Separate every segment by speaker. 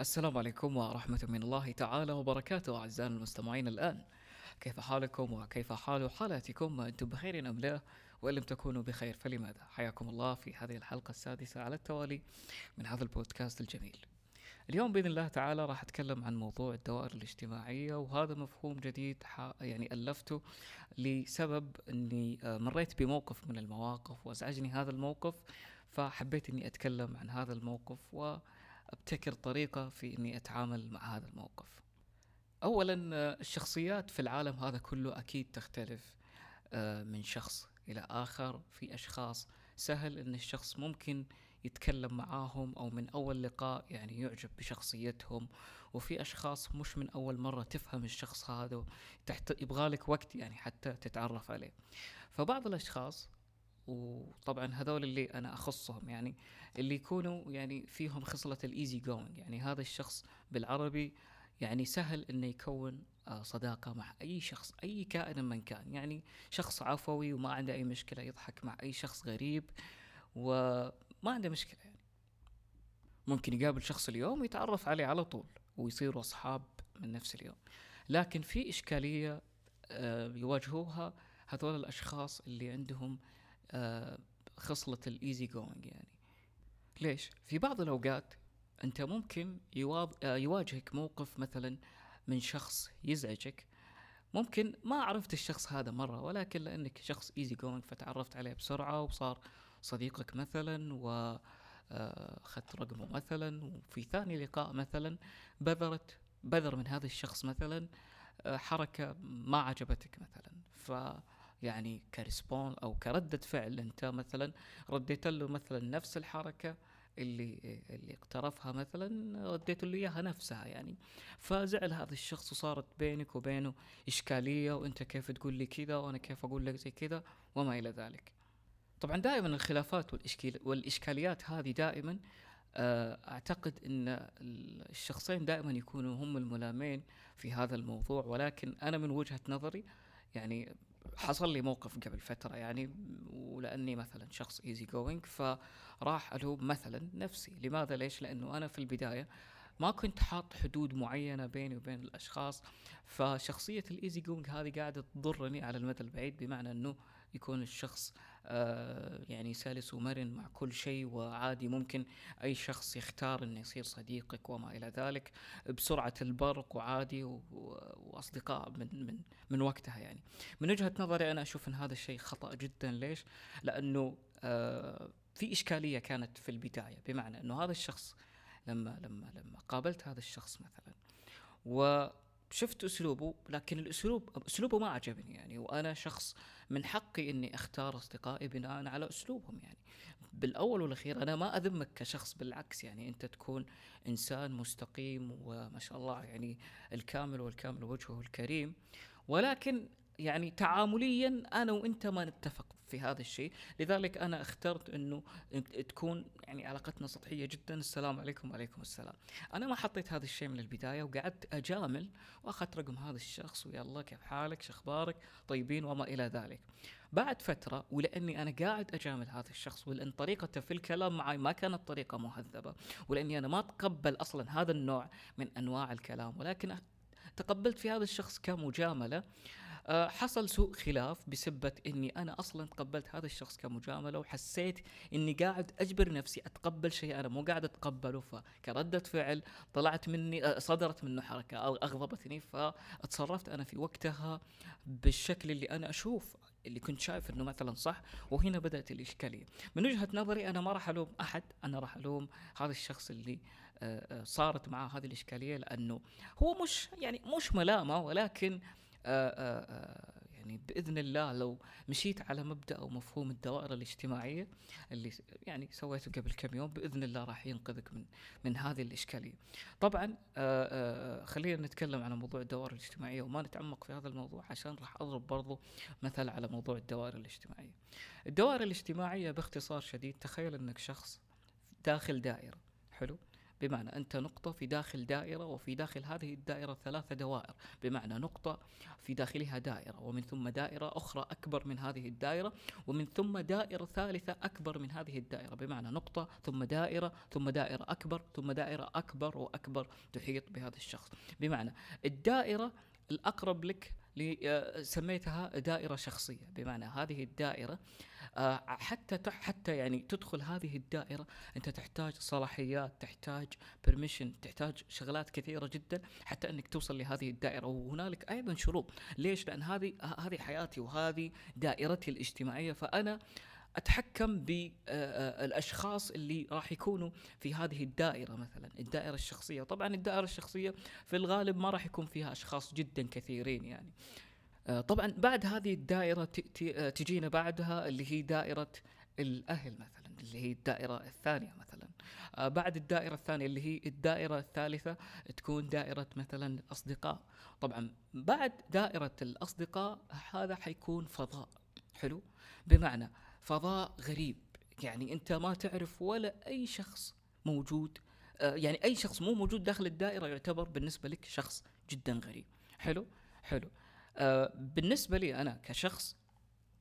Speaker 1: السلام عليكم ورحمة من الله تعالى وبركاته أعزائنا المستمعين الآن. كيف حالكم وكيف حال حالاتكم؟ أنتم بخير أم لا؟ وإن لم تكونوا بخير فلماذا؟ حياكم الله في هذه الحلقة السادسة على التوالي من هذا البودكاست الجميل. اليوم بإذن الله تعالى راح أتكلم عن موضوع الدوائر الاجتماعية وهذا مفهوم جديد يعني ألفته لسبب أني آه، مريت بموقف من المواقف وأزعجني هذا الموقف فحبيت أني أتكلم عن هذا الموقف و أبتكر طريقة في إني أتعامل مع هذا الموقف. اولا الشخصيات في العالم هذا كله أكيد تختلف آه، من شخص إلى آخر. في أشخاص سهل إن الشخص ممكن يتكلم معاهم أو من أول لقاء يعني يعجب بشخصيتهم. وفي أشخاص مش من أول مرة تفهم الشخص هذا تحت يبغالك وقت يعني حتى تتعرف عليه. فبعض الأشخاص وطبعا هذول اللي أنا أخصهم يعني اللي يكونوا يعني فيهم خصلة ال easy going يعني هذا الشخص بالعربي يعني سهل إنه يكون آه، صداقة مع أي شخص أي كائن من كان يعني شخص عفوي وما عنده أي مشكلة يضحك مع أي شخص غريب وما عنده مشكلة يعني. ممكن يقابل شخص اليوم ويتعرف عليه على طول ويصيروا أصحاب من نفس اليوم. لكن في إشكالية آه، يواجهوها هذول الأشخاص اللي عندهم خصلة ال easy going يعني. ليش؟ في بعض الأوقات أنت ممكن آه، يواجهك موقف مثلا من شخص يزعجك. ممكن ما عرفت الشخص هذا مرة ولكن لأنك شخص easy going فتعرفت عليه بسرعة وصار صديقك مثلا و آه، أخذت رقمه مثلا وفي ثاني لقاء مثلا بذرت بذر من هذا الشخص مثلا حركة ما عجبتك مثلا. ف يعني كريسبون أو كردة فعل. أنت مثلا رديت له مثلا نفس الحركة اللي اللي اقترفها مثلا رديت له إياها نفسها يعني. فزعل هذا الشخص وصارت بينك وبينه إشكالية وأنت كيف تقول لي كذا وأنا كيف أقول لك زي كذا وما إلى ذلك. طبعا دائما الخلافات والإشكاليات هذه دائما آه، أعتقد إن الشخصين دائما يكونوا هم الملامين في هذا الموضوع. ولكن أنا من وجهة نظري يعني حصل لي موقف قبل فترة يعني ولأني مثلا شخص easy going فراح ألوم مثلا نفسي. لماذا؟ ليش؟ لأنه أنا في البداية ما كنت حاط حدود معينة بيني وبين الأشخاص فشخصية ال easy going هذه قاعدة تضرني على المدى البعيد بمعنى أنه يكون الشخص يعني سلس ومرن مع كل شيء وعادي ممكن أي شخص يختار أنه يصير صديقك وما إلى ذلك بسرعة البرق وعادي وأصدقاء من من من وقتها يعني من وجهة نظري أنا أشوف أن هذا الشيء خطأ جدا ليش؟ لأنه آه في إشكالية كانت في البداية بمعنى أنه هذا الشخص لما لما لما قابلت هذا الشخص مثلا وشفت أسلوبه لكن الأسلوب أسلوبه ما عجبني يعني. وأنا شخص من حقي إني أختار أصدقائي بناء على أسلوبهم يعني. بالأول والأخير أنا ما أذمك كشخص بالعكس يعني أنت تكون إنسان مستقيم وما شاء الله يعني الكامل والكامل وجهه الكريم. ولكن يعني تعامليا أنا وإنت ما نتفق في هذا الشيء. لذلك أنا اخترت إنه تكون يعني علاقتنا سطحية جدا. السلام عليكم وعليكم السلام. أنا ما حطيت هذا الشيء من البداية وقعدت أجامل وأخذت رقم هذا الشخص ويلا كيف حالك؟ شو أخبارك؟ طيبين وما إلى ذلك. بعد فترة ولأني أنا قاعد أجامل هذا الشخص ولأن طريقته في الكلام معي ما كانت طريقة مهذبة ولأني أنا ما أتقبل أصلا هذا النوع من أنواع الكلام. ولكن تقبلت في هذا الشخص كمجاملة آه، حصل سوء خلاف بسبة إني أنا أصلا تقبلت هذا الشخص كمجاملة وحسيت إني قاعد أجبر نفسي أتقبل شيء أنا مو قاعد أتقبله فكردة فعل طلعت مني آه، صدرت منه حركة أغضبتني فاتصرفت أنا في وقتها بالشكل اللي أنا أشوف اللي كنت شايف إنه مثلا صح وهنا بدأت الإشكالية. من وجهة نظري أنا ما راح ألوم أحد أنا راح ألوم هذا الشخص اللي آه، صارت معه هذه الإشكالية لأنه هو مش يعني مش ملامة ولكن آه، آه، آه، يعني بإذن الله لو مشيت على مبدأ أو مفهوم الدوائر الاجتماعية اللي يعني سويته قبل كم يوم بإذن الله راح ينقذك من من هذه الإشكالية. طبعا خلينا نتكلم عن موضوع الدوائر الاجتماعية وما نتعمق في هذا الموضوع عشان راح أضرب برضو مثل على موضوع الدوائر الاجتماعية. الدوائر الاجتماعية باختصار شديد تخيل إنك شخص داخل دائرة حلو بمعنى أنت نقطة في داخل دائرة وفي داخل هذه الدائرة ثلاثة دوائر. بمعنى نقطة في داخلها دائرة ومن ثم دائرة أخرى أكبر من هذه الدائرة ومن ثم دائرة ثالثة أكبر من هذه الدائرة. بمعنى نقطة ثم دائرة ثم دائرة أكبر ثم دائرة أكبر وأكبر تحيط بهذا الشخص. بمعنى الدائرة الأقرب لك سميتها دائرة شخصية. بمعنى هذه الدائرة آه، حتى حتى يعني تدخل هذه الدائرة أنت تحتاج صلاحيات تحتاج برميشن تحتاج شغلات كثيرة جدا حتى أنك توصل لهذه الدائرة. وهنالك أيضا شروط. ليش؟ لأن هذه هذه حياتي وهذه دائرتي الاجتماعية. فأنا أتحكم بالاشخاص اللي راح يكونوا في هذه الدائرة مثلا الدائرة الشخصية. طبعا الدائرة الشخصية في الغالب ما راح يكون فيها أشخاص جدا كثيرين يعني. آه، طبعا بعد هذه الدائرة آه، تجينا بعدها اللي هي دائرة الأهل مثلا اللي هي الدائرة الثانية مثلا. آه، بعد الدائرة الثانية اللي هي الدائرة الثالثة تكون دائرة مثلا الأصدقاء. طبعا بعد دائرة الأصدقاء هذا حيكون فضاء. حلو؟ بمعنى فضاء غريب. يعني أنت ما تعرف ولا أي شخص موجود يعني أي شخص مو موجود داخل الدائرة يعتبر بالنسبة لك شخص جدا غريب. حلو؟ حلو. آه، بالنسبة لي أنا كشخص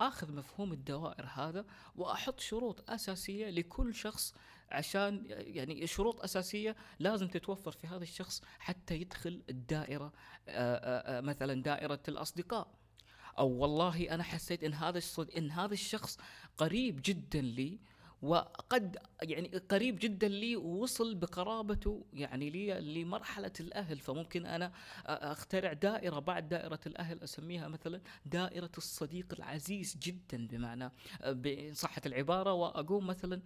Speaker 1: آخذ مفهوم الدوائر هذا وأحط شروط أساسية لكل شخص عشان يعني شروط أساسية لازم تتوفر في هذا الشخص حتى يدخل الدائرة آه، آه، مثلا دائرة الأصدقاء. أو والله أنا حسيت إن هذا إن هذا الشخص قريب جدا لي وقد يعني قريب جدا لي ووصل بقرابته يعني لي لمرحلة الأهل. فممكن أنا أخترع دائرة بعد دائرة الأهل أسميها مثلا دائرة الصديق العزيز جدا بمعنى بصحة العبارة. وأقوم مثلا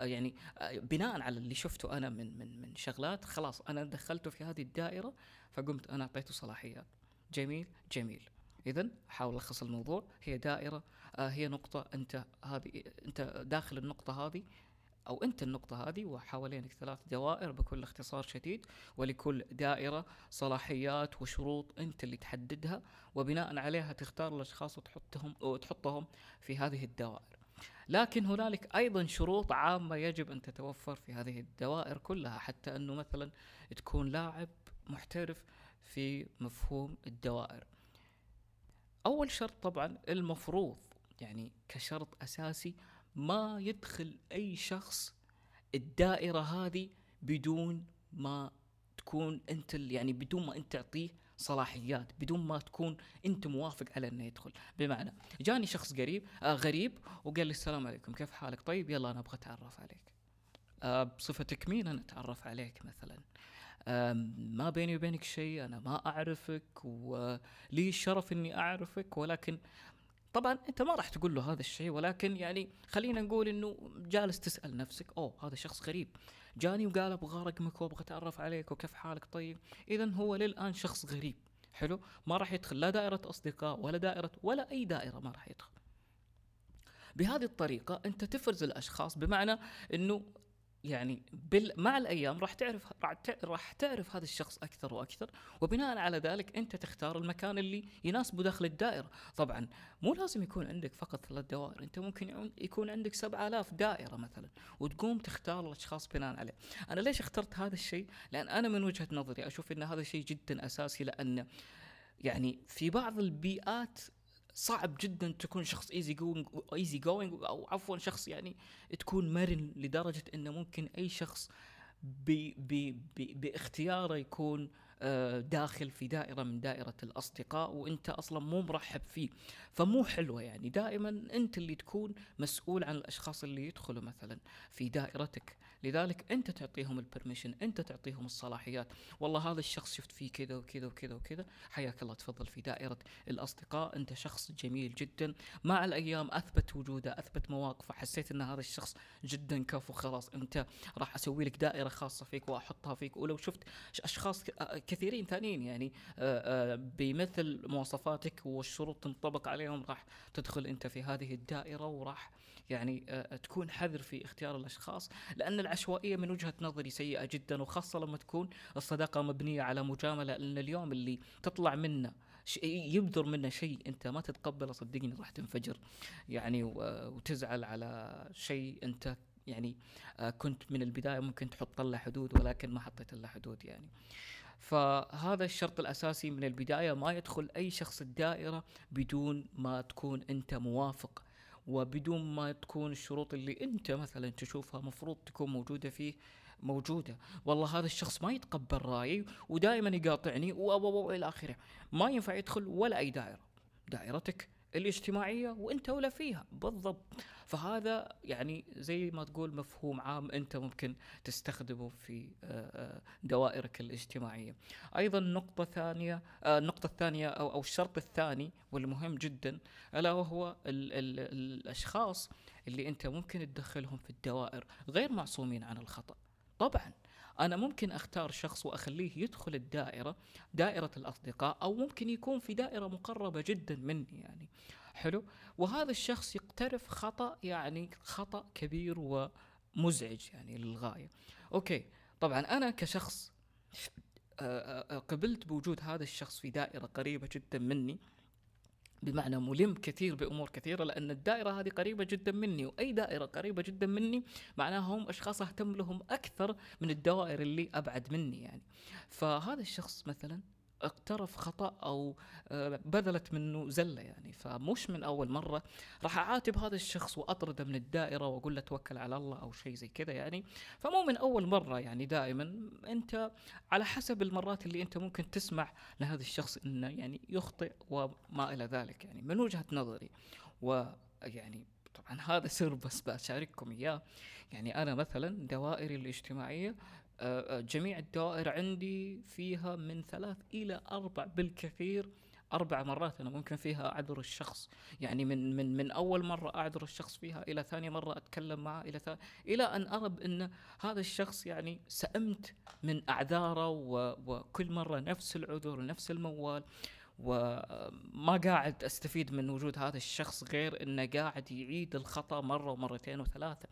Speaker 1: يعني بناء على اللي شفته أنا من من من شغلات خلاص أنا دخلته في هذه الدائرة فقمت أنا أعطيته صلاحيات. جميل؟ جميل. إذا أحاول ألخص الموضوع هي دائرة آه هي نقطة أنت هذه أنت داخل النقطة هذه أو أنت النقطة هذه وحوالينك ثلاث دوائر بكل اختصار شديد ولكل دائرة صلاحيات وشروط أنت اللي تحددها وبناء عليها تختار الأشخاص وتحطهم وتحطهم في هذه الدوائر. لكن هنالك أيضا شروط عامة يجب أن تتوفر في هذه الدوائر كلها حتى أنه مثلا تكون لاعب محترف في مفهوم الدوائر. أول شرط طبعا المفروض يعني كشرط أساسي ما يدخل أي شخص الدائرة هذه بدون ما تكون أنت يعني بدون ما أنت تعطيه صلاحيات بدون ما تكون أنت موافق على إنه يدخل. بمعنى جاني شخص قريب آه غريب وقال لي السلام عليكم كيف حالك؟ طيب يلا أنا أبغى أتعرف عليك. آه بصفتك مين أنا أتعرف عليك مثلا؟ ما بيني وبينك شيء أنا ما أعرفك ولي الشرف إني أعرفك ولكن طبعا أنت ما راح تقول له هذا الشيء ولكن يعني خلينا نقول إنه جالس تسأل نفسك أوه هذا شخص غريب جاني وقال أبغى رقمك وأبغى أتعرف عليك وكيف حالك؟ طيب اذا هو للآن شخص غريب. حلو؟ ما راح يدخل لا دائرة أصدقاء ولا دائرة ولا أي دائرة ما راح يدخل. بهذه الطريقة أنت تفرز الأشخاص بمعنى إنه يعني بال... مع الأيام راح تعرف راح تعرف هذا الشخص أكثر وأكثر. وبناء على ذلك أنت تختار المكان اللي يناسبه داخل الدائرة. طبعا مو لازم يكون عندك فقط ثلاث دوائر. أنت ممكن يكون عندك 7000 دائرة مثلا وتقوم تختار الأشخاص بناء عليه. أنا ليش اخترت هذا الشيء؟ لأن أنا من وجهة نظري أشوف إن هذا الشيء جدا أساسي لأن يعني في بعض البيئات صعب جدا تكون شخص easy going easy going أو عفوا شخص يعني تكون مرن لدرجة انه ممكن أي شخص بي بي بي باختياره يكون آه، داخل في دائرة من دائرة الأصدقاء وأنت أصلا مو مرحب فيه. فمو حلوة يعني. دائما أنت اللي تكون مسؤول عن الأشخاص اللي يدخلوا مثلا في دائرتك. لذلك أنت تعطيهم البرميشن أنت تعطيهم الصلاحيات. والله هذا الشخص شفت فيه كذا وكذا وكذا وكذا. حياك الله تفضل في دائرة الأصدقاء. أنت شخص جميل جدا. مع الأيام أثبت وجوده أثبت مواقفه. حسيت إن هذا الشخص جدا كفو خلاص أنت راح أسوي لك دائرة خاصة فيك وأحطها فيك. ولو شفت أشخاص كثيرين ثانيين يعني بمثل مواصفاتك والشروط تنطبق عليهم راح تدخل أنت في هذه الدائرة وراح يعني تكون حذر في اختيار الأشخاص لأن العشوائية من وجهة نظري سيئة جدا وخاصة لما تكون الصداقة مبنية على مجاملة لأن اليوم اللي تطلع منه يبذر منه شيء أنت ما تتقبله صدقني راح تنفجر. يعني وتزعل على شيء أنت يعني آه كنت من البداية ممكن تحط له حدود ولكن ما حطيت له حدود يعني. فهذا الشرط الأساسي من البداية ما يدخل أي شخص الدائرة بدون ما تكون أنت موافق وبدون ما تكون الشروط اللي انت مثلا تشوفها مفروض تكون موجودة فيه موجودة. والله هذا الشخص ما يتقبل رأيي ودائما يقاطعني والى آخره. ما ينفع يدخل ولا أي دائرة. دائرتك الاجتماعية وإنت ولا فيها. بالضبط. فهذا يعني زي ما تقول مفهوم عام إنت ممكن تستخدمه في آه، آه، دوائرك الاجتماعية. أيضا نقطة ثانية آه، النقطة الثانية أو أو الشرط الثاني والمهم جدا ألا وهو ال ال الأشخاص اللي إنت ممكن تدخلهم في الدوائر غير معصومين عن الخطأ. طبعا. أنا ممكن أختار شخص وأخليه يدخل الدائرة دائرة الأصدقاء أو ممكن يكون في دائرة مقربة جدا مني يعني. حلو؟ وهذا الشخص يقترف خطأ يعني خطأ كبير ومزعج يعني للغاية. أوكي. طبعا أنا كشخص قبلت بوجود هذا الشخص في دائرة قريبة جدا مني. بمعنى ملم كثير بأمور كثيرة لأن الدائرة هذه قريبة جدا مني وأي دائرة قريبة جدا مني معناها هم أشخاص أهتم لهم أكثر من الدوائر اللي أبعد مني يعني. فهذا الشخص مثلا اقترف خطأ أو آه، بذلت منه زلة يعني. فمش من أول مرة. راح أعاتب هذا الشخص وأطرده من الدائرة وأقول له توكل على الله أو شيء زي كذا يعني. فمو من أول مرة يعني دائما. أنت على حسب المرات اللي أنت ممكن تسمع لهذا الشخص إنه يعني يخطئ وما إلى ذلك يعني من وجهة نظري. ويعني طبعا هذا سر بس بشارككم إياه. يعني أنا مثلا دوائري الاجتماعية جميع الدوائر عندي فيها من ثلاث إلى أربع بالكثير أربع مرات أنا ممكن فيها أعذر الشخص. يعني من من من أول مرة أعذر الشخص فيها إلى ثاني مرة أتكلم معه إلى إلى أن أرى بأن هذا الشخص يعني سأمت من أعذاره وكل مرة نفس العذر نفس الموال. وما قاعد أستفيد من وجود هذا الشخص غير إنه قاعد يعيد الخطأ مرة ومرتين وثلاثة.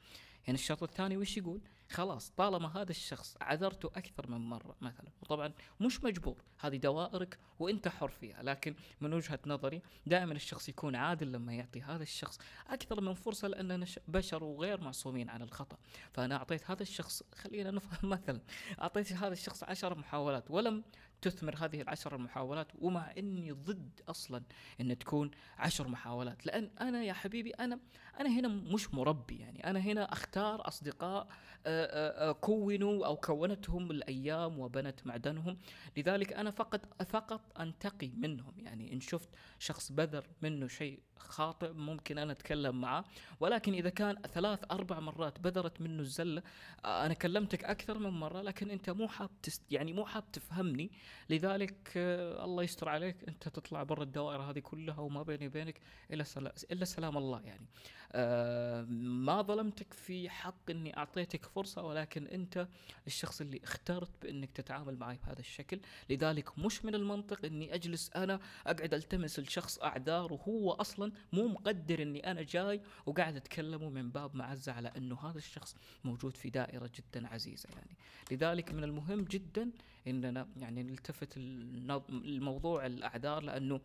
Speaker 1: يعني الشرط الثاني وش يقول؟ خلاص طالما هذا الشخص عذرته أكثر من مرة مثلا وطبعا مش مجبور هذه دوائرك وإنت حر فيها لكن من وجهة نظري دائما الشخص يكون عادل لما يعطي هذا الشخص أكثر من فرصة لاننا بشر وغير معصومين عن الخطأ. فأنا أعطيت هذا الشخص خلينا نفهم مثلا أعطيت هذا الشخص عشر محاولات ولم تثمر هذه العشر المحاولات ومع إني ضد أصلا إن تكون عشر محاولات. لأن أنا يا حبيبي أنا أنا هنا مش مربي يعني. أنا هنا أختار أصدقاء آه، آه، آه، كونوا أو كونتهم الأيام وبنت معدنهم. لذلك أنا فقط فقط أنتقي منهم يعني. إن شفت شخص بذر منه شيء خاطئ ممكن أنا أتكلم معه. ولكن إذا كان ثلاث أربع مرات بذرت منه الزلة أنا كلمتك أكثر من مرة لكن أنت مو حاب تست يعني مو حاب تفهمني لذلك الله يستر عليك. انت تطلع برا الدوائر هذه كلها وما بيني وبينك إلا إلا سلام الله يعني. آه، ما ظلمتك في حق إني أعطيتك فرصة ولكن أنت الشخص اللي اخترت بإنك تتعامل معي بهذا الشكل. لذلك مش من المنطق إني أجلس أنا أقعد ألتمس الشخص أعذار وهو أصلا مو مقدر إني أنا جاي وقاعد اتكلمه من باب معزة على إنه هذا الشخص موجود في دائرة جدا عزيزة يعني. لذلك من المهم جدا إننا يعني نلتفت الموضوع الأعذار لأنه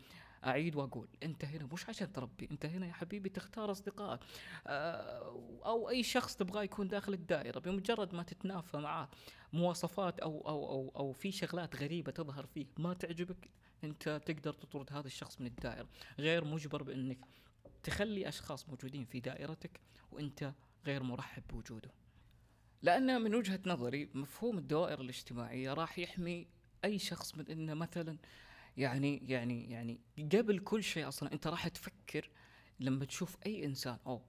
Speaker 1: أعيد وأقول أنت هنا مش عشان تربي أنت هنا يا حبيبي تختار أصدقائك. آه، أو أي شخص تبغاه يكون داخل الدائرة بمجرد ما تتنافى معاه مواصفات أو أو أو أو في شغلات غريبة تظهر فيه ما تعجبك أنت تقدر تطرد هذا الشخص من الدائرة. غير مجبر بأنك تخلي أشخاص موجودين في دائرتك وأنت غير مرحب بوجوده. لأن من وجهة نظري مفهوم الدوائر الاجتماعية راح يحمي أي شخص من انه مثلا يعني يعني يعني قبل كل شيء أصلا أنت راح تفكر لما تشوف أي إنسان أو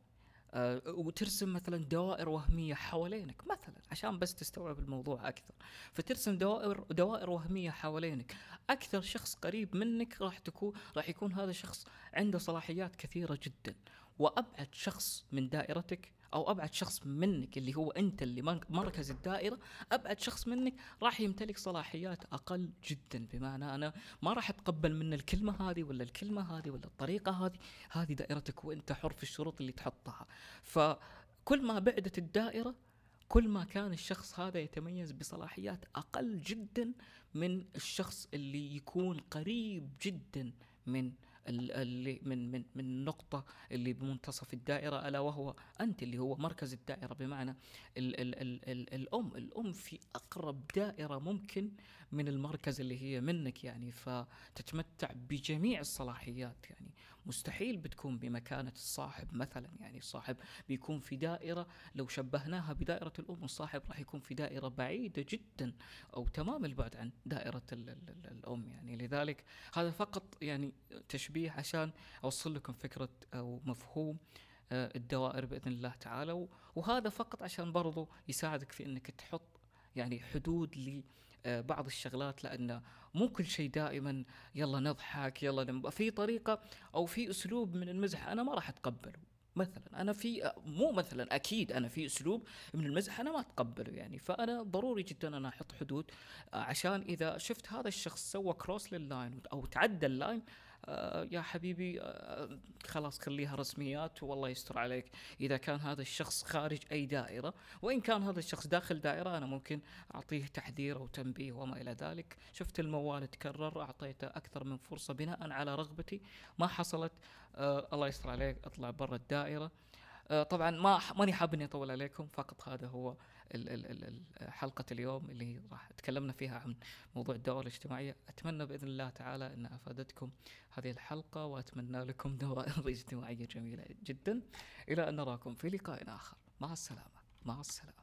Speaker 1: آه وترسم مثلا دوائر وهمية حوالينك مثلا عشان بس تستوعب الموضوع أكثر. فترسم دوائر دوائر وهمية حوالينك. أكثر شخص قريب منك راح تكون راح يكون هذا الشخص عنده صلاحيات كثيرة جدا. وأبعد شخص من دائرتك أو أبعد شخص منك اللي هو أنت اللي مركز الدائرة أبعد شخص منك راح يمتلك صلاحيات أقل جدا. بمعنى أنا ما راح أتقبل من الكلمة هذه ولا الكلمة هذه ولا الطريقة هذه. هذه دائرتك وأنت حر في الشروط اللي تحطها. فكل ما بعدت الدائرة كل ما كان الشخص هذا يتميز بصلاحيات أقل جدا من الشخص اللي يكون قريب جدا من اللي من من من النقطة اللي بمنتصف الدائرة ألا وهو أنت اللي هو مركز الدائرة. بمعنى ال ال ال ال الأم الأم في أقرب دائرة ممكن من المركز اللي هي منك يعني. فتتمتع بجميع الصلاحيات يعني. مستحيل بتكون بمكانة الصاحب مثلا. يعني الصاحب بيكون في دائرة لو شبهناها بدائرة الأم الصاحب راح يكون في دائرة بعيدة جدا أو تمام البعد عن دائرة ال ال ال الأم. يعني لذلك هذا فقط يعني تشبيه عشان أوصل لكم فكرة أو مفهوم آه، الدوائر بإذن الله تعالى. وهذا فقط عشان برضو يساعدك في أنك تحط يعني حدود ل آه، الشغلات لأن مو كل شيء دائما يلا نضحك يلا نم... في طريقة أو في أسلوب من المزح أنا ما راح أتقبله. مثلا أنا في مو مثلا أكيد أنا في أسلوب من المزح أنا ما أتقبله يعني. فأنا ضروري جدا أنا أحط حدود آه، عشان إذا شفت هذا الشخص سوى cross لل line أو تعدى ال line آه يا حبيبي آه خلاص خليها رسميات والله يستر عليك. إذا كان هذا الشخص خارج أي دائرة وإن كان هذا الشخص داخل دائرة أنا ممكن أعطيه تحذير أو تنبيه وما إلى ذلك. شفت الموال تكرر أعطيته أكثر من فرصة بناء على رغبتي. ما حصلت آه الله يستر عليك أطلع برا الدائرة. آه طبعا ما ماني حاب إني أطول عليكم فقط هذا هو حلقة اليوم اللي راح تكلمنا فيها عن موضوع الدوائر الاجتماعية. أتمنى بإذن الله تعالى أن أفادتكم هذه الحلقة وأتمنى لكم دوائر اجتماعية جميلة جدا. إلى أن نراكم في لقاء آخر. مع السلامة. مع السلامة.